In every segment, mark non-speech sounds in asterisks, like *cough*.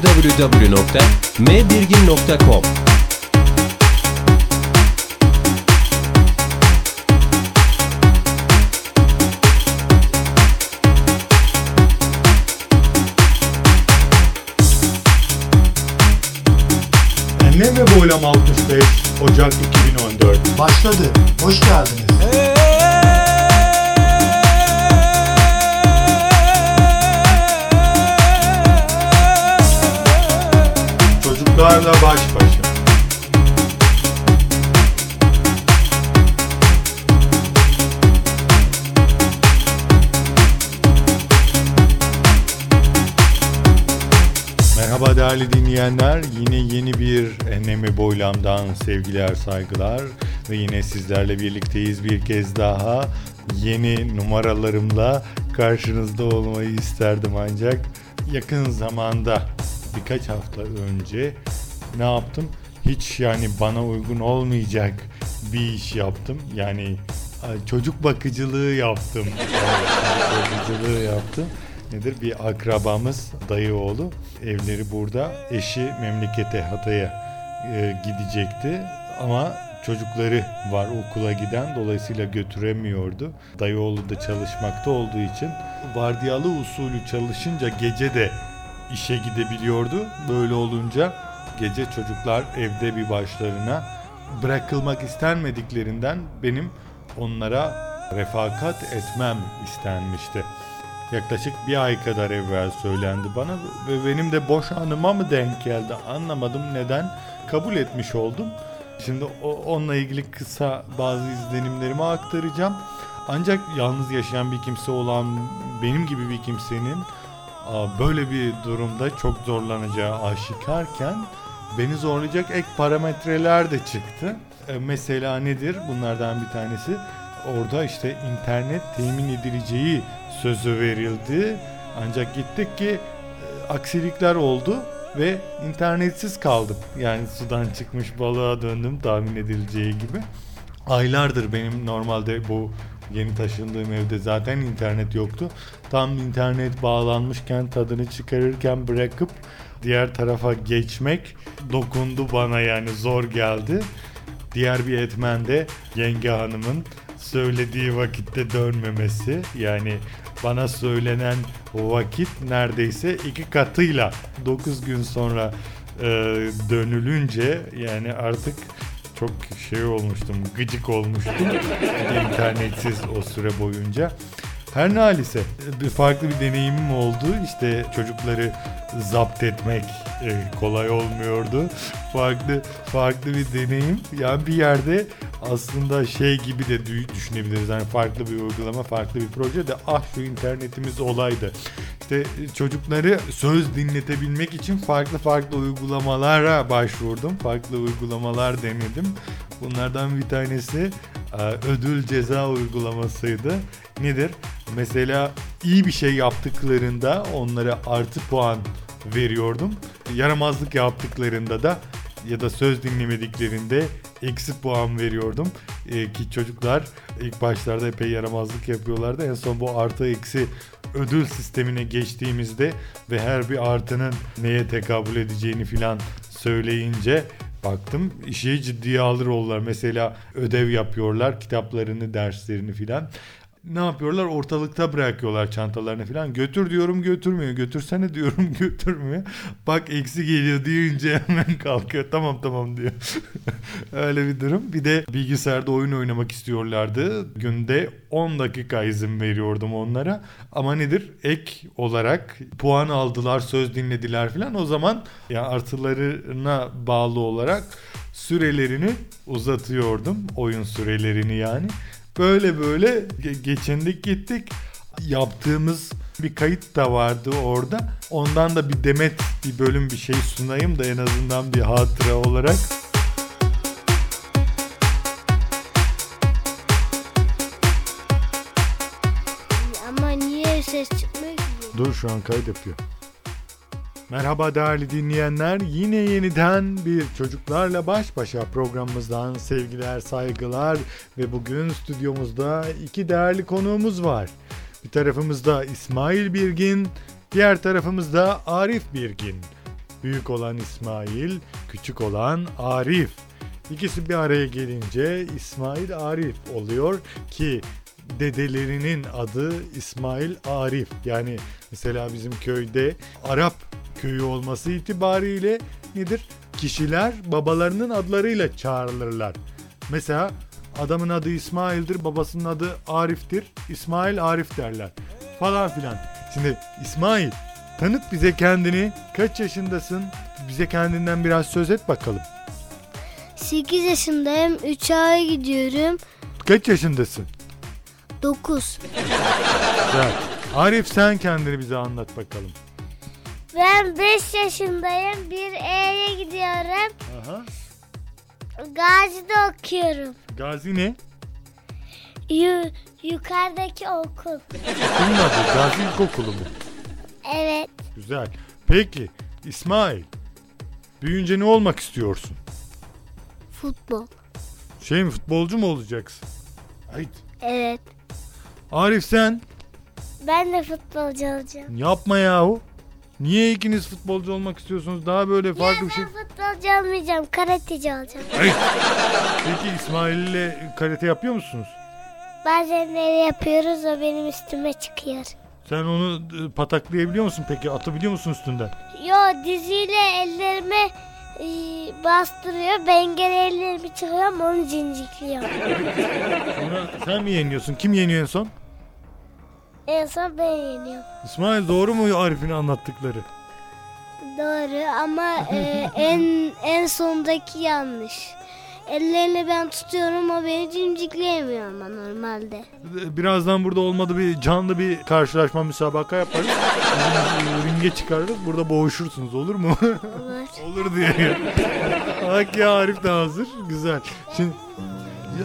www.mbirgin.com Enlem ve Boylam 65 Ocak 2014 Başladı. Hoş geldiniz. Çocuklarla baş başa Merhaba değerli dinleyenler. Yine yeni bir Enlemi Boylam'dan sevgiler, saygılar. Ve yine sizlerle birlikteyiz bir kez daha. Yeni numaralarımla karşınızda olmayı isterdim ancak yakın zamanda birkaç hafta önce ne yaptım? Hiç yani bana uygun olmayacak bir iş yaptım. Yani ay, çocuk bakıcılığı yaptım. *laughs* Bakıcılığı yaptım. Nedir? Bir akrabamız, dayı oğlu. Evleri burada. Eşi memlekete Hatay'a e, gidecekti. Ama çocukları var okula giden dolayısıyla götüremiyordu. Dayı oğlu da çalışmakta olduğu için vardiyalı usulü çalışınca gece de işe gidebiliyordu. Böyle olunca gece çocuklar evde bir başlarına bırakılmak istenmediklerinden benim onlara refakat etmem istenmişti. Yaklaşık bir ay kadar evvel söylendi bana ve benim de boş anıma mı denk geldi anlamadım neden kabul etmiş oldum. Şimdi onunla ilgili kısa bazı izlenimlerimi aktaracağım. Ancak yalnız yaşayan bir kimse olan benim gibi bir kimsenin böyle bir durumda çok zorlanacağı aşikarken beni zorlayacak ek parametreler de çıktı. E, mesela nedir? Bunlardan bir tanesi orada işte internet temin edileceği sözü verildi. Ancak gittik ki e, aksilikler oldu ve internetsiz kaldım. Yani sudan çıkmış balığa döndüm tahmin edileceği gibi. Aylardır benim normalde bu yeni taşındığım evde zaten internet yoktu. Tam internet bağlanmışken tadını çıkarırken bırakıp diğer tarafa geçmek dokundu bana yani zor geldi. Diğer bir etmen de yenge hanımın söylediği vakitte dönmemesi. Yani bana söylenen vakit neredeyse iki katıyla 9 gün sonra e, dönülünce yani artık çok şey olmuştum, gıcık olmuştum. *laughs* İnternetsiz o süre boyunca. Her nalise farklı bir deneyimim oldu. İşte çocukları zapt etmek kolay olmuyordu. Farklı farklı bir deneyim. Yani bir yerde aslında şey gibi de dü- düşünebiliriz. Yani farklı bir uygulama, farklı bir proje de ah şu internetimiz olaydı. İşte çocukları söz dinletebilmek için farklı farklı uygulamalara başvurdum. Farklı uygulamalar denedim. Bunlardan bir tanesi e, ödül ceza uygulamasıydı. Nedir? Mesela iyi bir şey yaptıklarında onlara artı puan veriyordum. Yaramazlık yaptıklarında da ya da söz dinlemediklerinde eksi puan veriyordum. Ee, ki çocuklar ilk başlarda epey yaramazlık yapıyorlardı. En son bu artı eksi ödül sistemine geçtiğimizde ve her bir artının neye tekabül edeceğini filan söyleyince baktım işi ciddiye alır oldular. Mesela ödev yapıyorlar kitaplarını, derslerini filan ne yapıyorlar? Ortalıkta bırakıyorlar çantalarını falan. Götür diyorum götürmüyor. Götürsene diyorum *laughs* götürmüyor. Bak eksi geliyor deyince hemen kalkıyor. Tamam tamam diyor. *laughs* Öyle bir durum. Bir de bilgisayarda oyun oynamak istiyorlardı. Günde 10 dakika izin veriyordum onlara. Ama nedir? Ek olarak puan aldılar, söz dinlediler falan. O zaman ya artılarına bağlı olarak sürelerini uzatıyordum. Oyun sürelerini yani. Böyle böyle ge- geçindik gittik. Yaptığımız bir kayıt da vardı orada. Ondan da bir demet bir bölüm bir şey sunayım da en azından bir hatıra olarak. Ama niye ses çıkmıyor ki? Dur şu an kayıt yapıyor. Merhaba değerli dinleyenler. Yine yeniden bir çocuklarla baş başa programımızdan sevgiler, saygılar ve bugün stüdyomuzda iki değerli konuğumuz var. Bir tarafımızda İsmail Birgin, diğer tarafımızda Arif Birgin. Büyük olan İsmail, küçük olan Arif. İkisi bir araya gelince İsmail Arif oluyor ki dedelerinin adı İsmail Arif. Yani mesela bizim köyde Arap köyü olması itibariyle nedir? Kişiler babalarının adlarıyla çağrılırlar. Mesela adamın adı İsmail'dir, babasının adı Arif'tir. İsmail Arif derler. Falan filan. Şimdi İsmail tanıt bize kendini. Kaç yaşındasın? Bize kendinden biraz söz et bakalım. 8 yaşındayım. 3 aya gidiyorum. Kaç yaşındasın? 9. Güzel. Arif sen kendini bize anlat bakalım. Ben 5 yaşındayım. Bir E'ye gidiyorum. Aha. Gazi'de okuyorum. Gazi ne? Yu, yukarıdaki okul. Okulun adı Gazi İlkokulu mu? Evet. Güzel. Peki İsmail büyüyünce ne olmak istiyorsun? Futbol. Şey mi futbolcu mu olacaksın? Hayt. Evet. Arif sen Ben de futbolcu olacağım. yapma yahu. Niye ikiniz futbolcu olmak istiyorsunuz? Daha böyle farklı bir şey. Ben futbolcu olmayacağım. Karateci olacağım. Hayt. Peki İsmail ile karate yapıyor musunuz? Bazenleri yapıyoruz o benim üstüme çıkıyor. Sen onu e, pataklayabiliyor musun peki? Atabiliyor musun üstünden? Yo diziyle ellerime e, bastırıyor. Ben geri ellerimi çıkıyorum onu cincikliyorum. Sonra sen mi yeniyorsun? Kim yeniyor en son? En son ben yeniyorum. İsmail doğru mu Arif'in anlattıkları? Doğru ama e, *laughs* en en sondaki yanlış. Ellerini ben tutuyorum o beni cimcikleyemiyor ama normalde. Birazdan burada olmadı bir canlı bir karşılaşma müsabaka yaparız. Ringe çıkarırız. Burada boğuşursunuz olur mu? Olur. *laughs* olur diye. Bak ya Arif de hazır. Güzel. Şimdi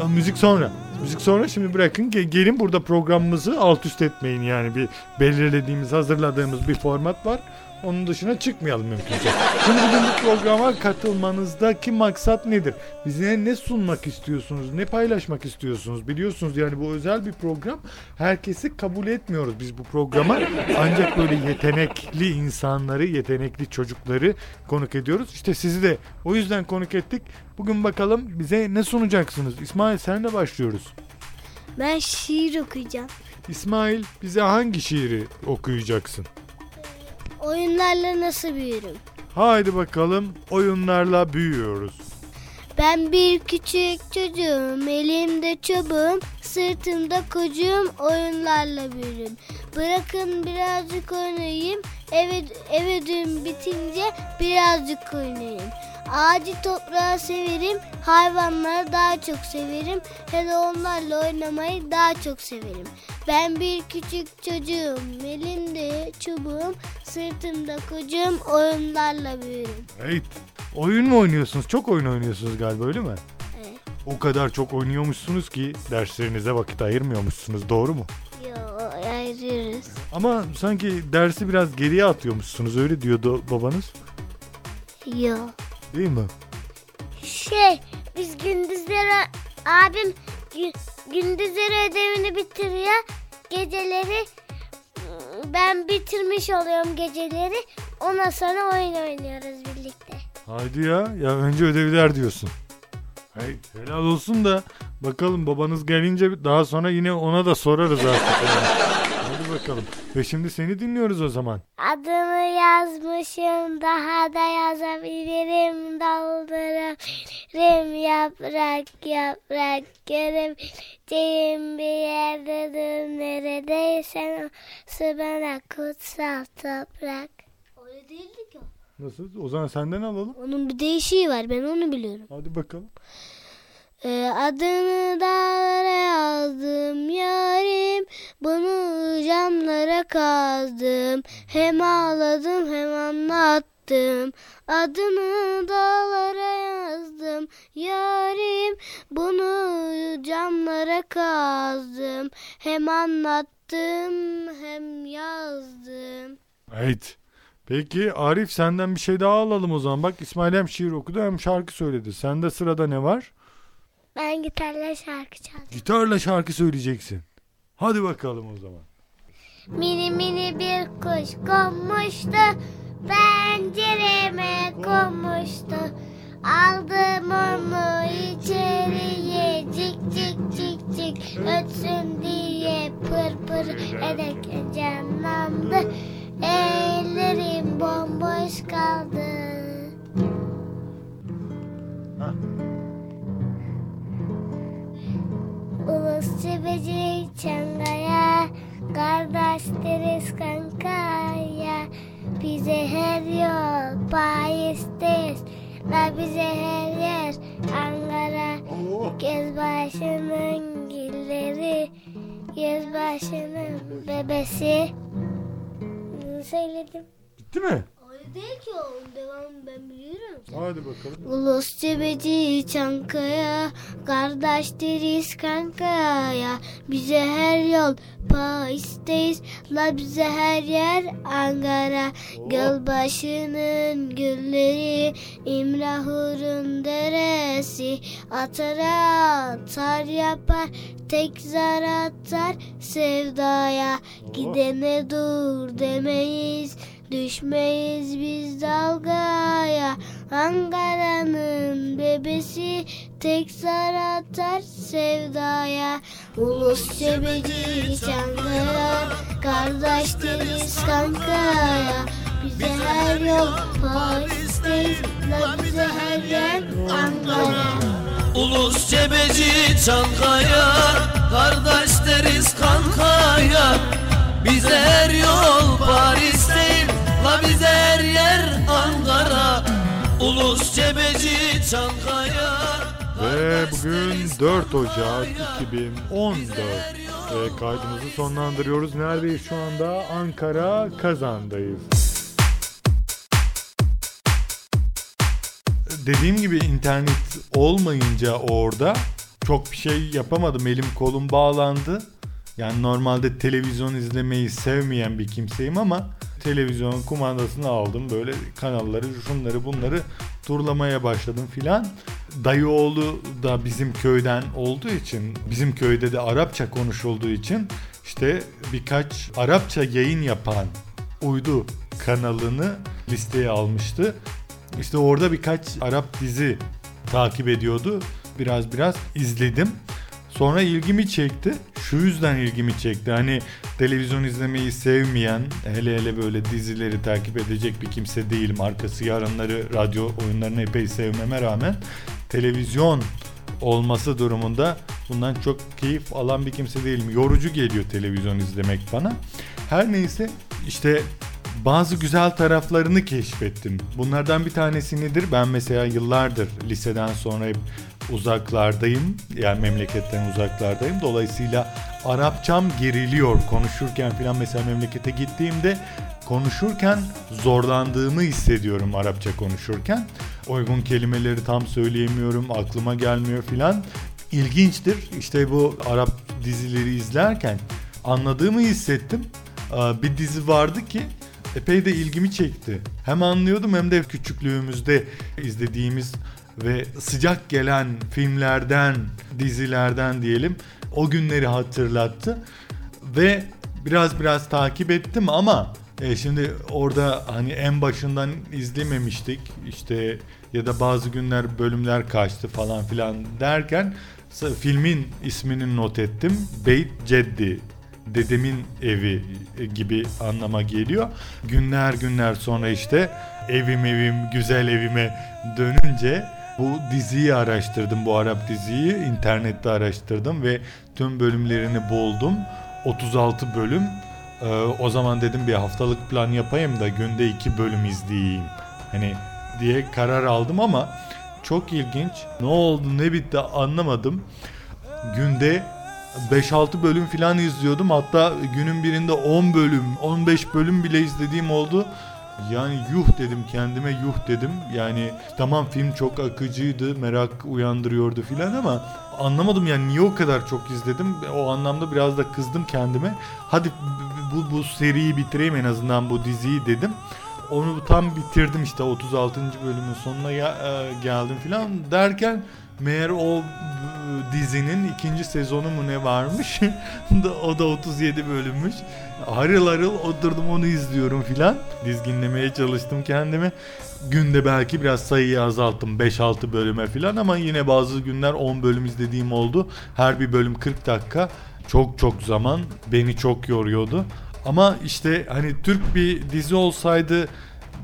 ya, müzik sonra. Müzik sonra şimdi bırakın ge- gelin burada programımızı alt üst etmeyin yani bir belirlediğimiz hazırladığımız bir format var. Onun dışına çıkmayalım mümkünse. Şimdi bugün bu programa katılmanızdaki maksat nedir? Bize ne sunmak istiyorsunuz? Ne paylaşmak istiyorsunuz? Biliyorsunuz yani bu özel bir program. Herkesi kabul etmiyoruz biz bu programa. Ancak böyle yetenekli insanları, yetenekli çocukları konuk ediyoruz. İşte sizi de o yüzden konuk ettik. Bugün bakalım bize ne sunacaksınız? İsmail senle başlıyoruz. Ben şiir okuyacağım. İsmail bize hangi şiiri okuyacaksın? Oyunlarla nasıl büyürüm? Haydi bakalım oyunlarla büyüyoruz. Ben bir küçük çocuğum, elimde çubuğum, sırtımda kocuğum, oyunlarla büyürüm. Bırakın birazcık oynayayım, eve, eve dün bitince birazcık oynayayım. Ağacı toprağı severim, hayvanları daha çok severim, hele onlarla oynamayı daha çok severim. Ben bir küçük çocuğum, elimde çubuğum, sırtımda kocuğum, oyunlarla büyürüm. Evet. Oyun mu oynuyorsunuz? Çok oyun oynuyorsunuz galiba öyle mi? Evet. O kadar çok oynuyormuşsunuz ki derslerinize vakit ayırmıyormuşsunuz. Doğru mu? Yo, ayırırız. Ama sanki dersi biraz geriye atıyormuşsunuz. Öyle diyordu babanız. Yo. Değil mi? Şey biz gündüzleri abim gü- gündüzleri ödevini bitiriyor. Geceleri ıı, ben bitirmiş oluyorum geceleri. Ondan sonra oyun oynuyoruz birlikte. Haydi ya. Ya önce ödevler diyorsun. Hey, helal olsun da bakalım babanız gelince daha sonra yine ona da sorarız artık. *laughs* bakalım. Ve şimdi seni dinliyoruz o zaman. Adını yazmışım daha da yazabilirim doldurabilirim yaprak yaprak görebileceğim bir yerdedir neredeysen orası bana kutsal toprak. Öyle değildi ki. Nasıl? O zaman senden alalım. Onun bir değişiği var ben onu biliyorum. Hadi bakalım. Ee, adını dağlara yazdım yarim Bunu camlara kazdım Hem ağladım hem anlattım Adını dağlara yazdım yarim Bunu camlara kazdım Hem anlattım hem yazdım Evet. Peki Arif senden bir şey daha alalım o zaman. Bak İsmail hem şiir okudu hem şarkı söyledi. Sende sırada ne var? Ben gitarla şarkı çaldım Gitarla şarkı söyleyeceksin. Hadi bakalım o zaman. Mini mini bir kuş konmuştu pencereme konmuştu aldım onu içeriye cik cik cik cik ötsün diye pır pır ederken canlandı ellerim bomboş kaldı. Bize her yer Ankara Göz başının gülleri Göz başının bebesi Söyledim. Bitti mi? Değil ki o. Devamını ben biliyorum. Hadi bakalım. Ulus cebeci Çankaya, kardeş deriz kankaya. Bize her yol Paris'teyiz, la bize her yer Ankara. Gölbaşının gülleri, İmrahur'un deresi. Atara atar yapar, tek zar atar sevdaya. Gidene dur demeyiz. Düşmeyiz biz dalgaya. Ankara'nın bebesi Tek zar atar sevdaya. Ulus cebeci Çankaya Kardeş deriz kankaya. Bize her yol Paris'teyiz La bize her yer Ankara. Ulus cebeci Çankaya Kardeş deriz kankaya. Bize her yol Paris La bize her yer Ankara Ulus cebeci Çankaya Ve bugün 4 Ocak 2014 ve kaydımızı sonlandırıyoruz. Neredeyiz şu anda? Ankara Kazan'dayız. Dediğim gibi internet olmayınca orada çok bir şey yapamadım. Elim kolum bağlandı. Yani normalde televizyon izlemeyi sevmeyen bir kimseyim ama televizyonun kumandasını aldım. Böyle kanalları, şunları bunları turlamaya başladım filan. Dayı oğlu da bizim köyden olduğu için, bizim köyde de Arapça konuşulduğu için işte birkaç Arapça yayın yapan uydu kanalını listeye almıştı. İşte orada birkaç Arap dizi takip ediyordu. Biraz biraz izledim. Sonra ilgimi çekti. Şu yüzden ilgimi çekti. Hani televizyon izlemeyi sevmeyen, hele hele böyle dizileri takip edecek bir kimse değilim. Arkası yarınları, radyo oyunlarını epey sevmeme rağmen televizyon olması durumunda bundan çok keyif alan bir kimse değilim. Yorucu geliyor televizyon izlemek bana. Her neyse işte bazı güzel taraflarını keşfettim. Bunlardan bir tanesi nedir? Ben mesela yıllardır liseden sonra uzaklardayım. Yani memleketten uzaklardayım. Dolayısıyla Arapçam geriliyor konuşurken falan mesela memlekete gittiğimde konuşurken zorlandığımı hissediyorum Arapça konuşurken. Uygun kelimeleri tam söyleyemiyorum, aklıma gelmiyor filan. İlginçtir. İşte bu Arap dizileri izlerken anladığımı hissettim. Aa, Bir dizi vardı ki epey de ilgimi çekti. Hem anlıyordum hem de küçüklüğümüzde izlediğimiz ve sıcak gelen filmlerden, dizilerden diyelim o günleri hatırlattı. Ve biraz biraz takip ettim ama E, şimdi orada hani en başından izlememiştik işte ya da bazı günler bölümler kaçtı falan filan derken filmin ismini not ettim. Beyt Ceddi dedemin evi e, gibi anlama geliyor. Günler günler sonra işte evim evim güzel evime dönünce bu diziyi araştırdım. Bu Arap diziyi internette araştırdım ve tüm bölümlerini buldum. 36 bölüm. Ee, o zaman dedim bir haftalık plan yapayım da günde iki bölüm izleyeyim. Hani diye karar aldım ama çok ilginç. Ne oldu ne bitti anlamadım. Günde 5-6 bölüm falan izliyordum. Hatta günün birinde 10 bölüm, 15 bölüm bile izlediğim oldu. Yani yuh dedim kendime yuh dedim. Yani tamam film çok akıcıydı, merak uyandırıyordu filan ama anlamadım yani niye o kadar çok izledim. O anlamda biraz da kızdım kendime. Hadi bu, bu seriyi bitireyim en azından bu diziyi dedim. Onu tam bitirdim işte 36. bölümün sonuna ya- e, geldim filan derken meğer o e, dizinin ikinci sezonu mu ne varmış? *laughs* O da 37 bölümmüş harıl harıl oturdum onu izliyorum filan. Dizginlemeye çalıştım kendimi. Günde belki biraz sayıyı azalttım 5-6 bölüme filan ama yine bazı günler 10 bölüm izlediğim oldu. Her bir bölüm 40 dakika. Çok çok zaman beni çok yoruyordu. Ama işte hani Türk bir dizi olsaydı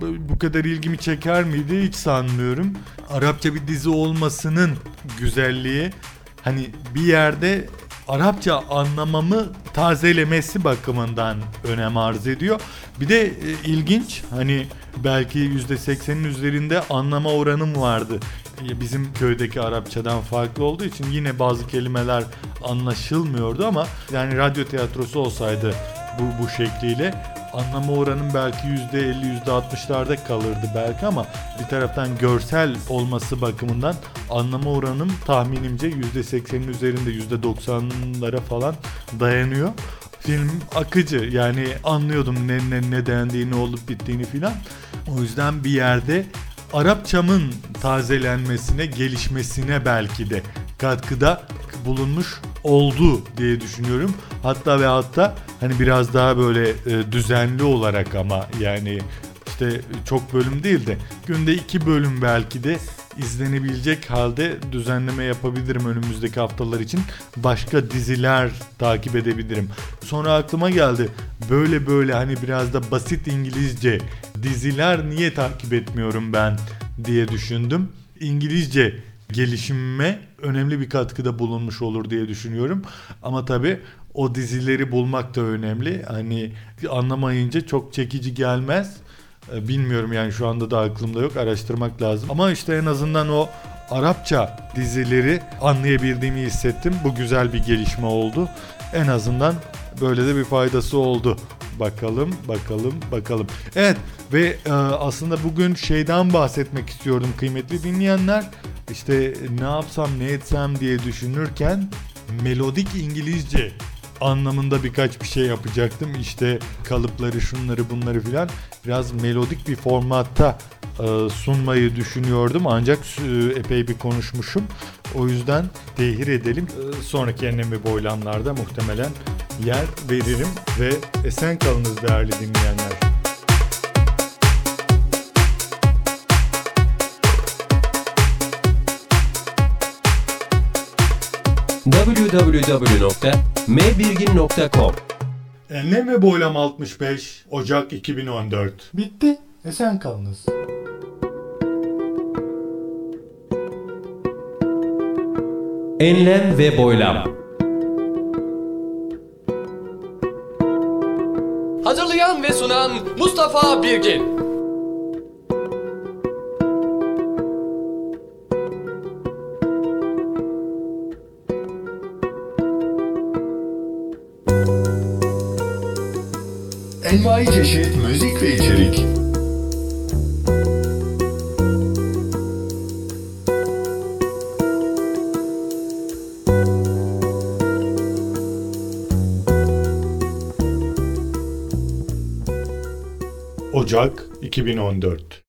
bu- kadar ilgimi çeker miydi hiç sanmıyorum. Arapça bir dizi olmasının güzelliği hani bir yerde Arapça anlamamı tazelemesi bakımından önem arz ediyor. Bir de e, ilginç hani belki %80'in üzerinde anlama oranım vardı. E, Bizim köydeki Arapçadan farklı olduğu için yine bazı kelimeler anlaşılmıyordu ama yani radyo tiyatrosu olsaydı bu, bu şekliyle anlama oranım belki %50 %60'larda kalırdı belki ama bir taraftan görsel olması bakımından anlama oranım tahminimce %80'in üzerinde %90'lara falan dayanıyor. Film akıcı yani anlıyordum ne, ne, ne dendiğini ne olup bittiğini filan. O yüzden bir yerde Arapçamın tazelenmesine, gelişmesine belki de katkıda bulunmuş oldu diye düşünüyorum. Hatta ve hatta hani biraz daha böyle e, düzenli olarak ama yani işte çok bölüm değil de günde iki bölüm belki de izlenebilecek halde düzenleme yapabilirim önümüzdeki haftalar için. Başka diziler takip edebilirim. Sonra aklıma geldi. Böyle böyle hani biraz da basit İngilizce diziler niye takip etmiyorum ben diye düşündüm. İngilizce gelişimime önemli bir katkıda bulunmuş olur diye düşünüyorum. Ama tabii o dizileri bulmak da önemli. Hani anlamayınca çok çekici gelmez. E, Bilmiyorum yani şu anda da aklımda yok. Araştırmak lazım. Ama işte en azından o Arapça dizileri anlayabildiğimi hissettim. Bu güzel bir gelişme oldu. En azından böyle de bir faydası oldu. Bakalım, bakalım, bakalım. Evet ve e, aslında bugün şeyden bahsetmek istiyordum kıymetli dinleyenler. İşte ne yapsam ne etsem diye düşünürken melodik İngilizce anlamında birkaç bir şey yapacaktım. İşte kalıpları şunları bunları filan biraz melodik bir formatta e, sunmayı düşünüyordum. Ancak e, epey bir konuşmuşum. O yüzden tehir edelim. E, sonraki enlemi boylamlarda muhtemelen yer veririm ve esen kalınız değerli dinleyenler. www.mbirgin.com Enlem ve boylam 65 Ocak 2014. Bitti. Esen kalınız. Enlem ve boylam. Hazırlayan ve sunan Mustafa Birgin. Envai çeşit müzik ve içerik. 2014.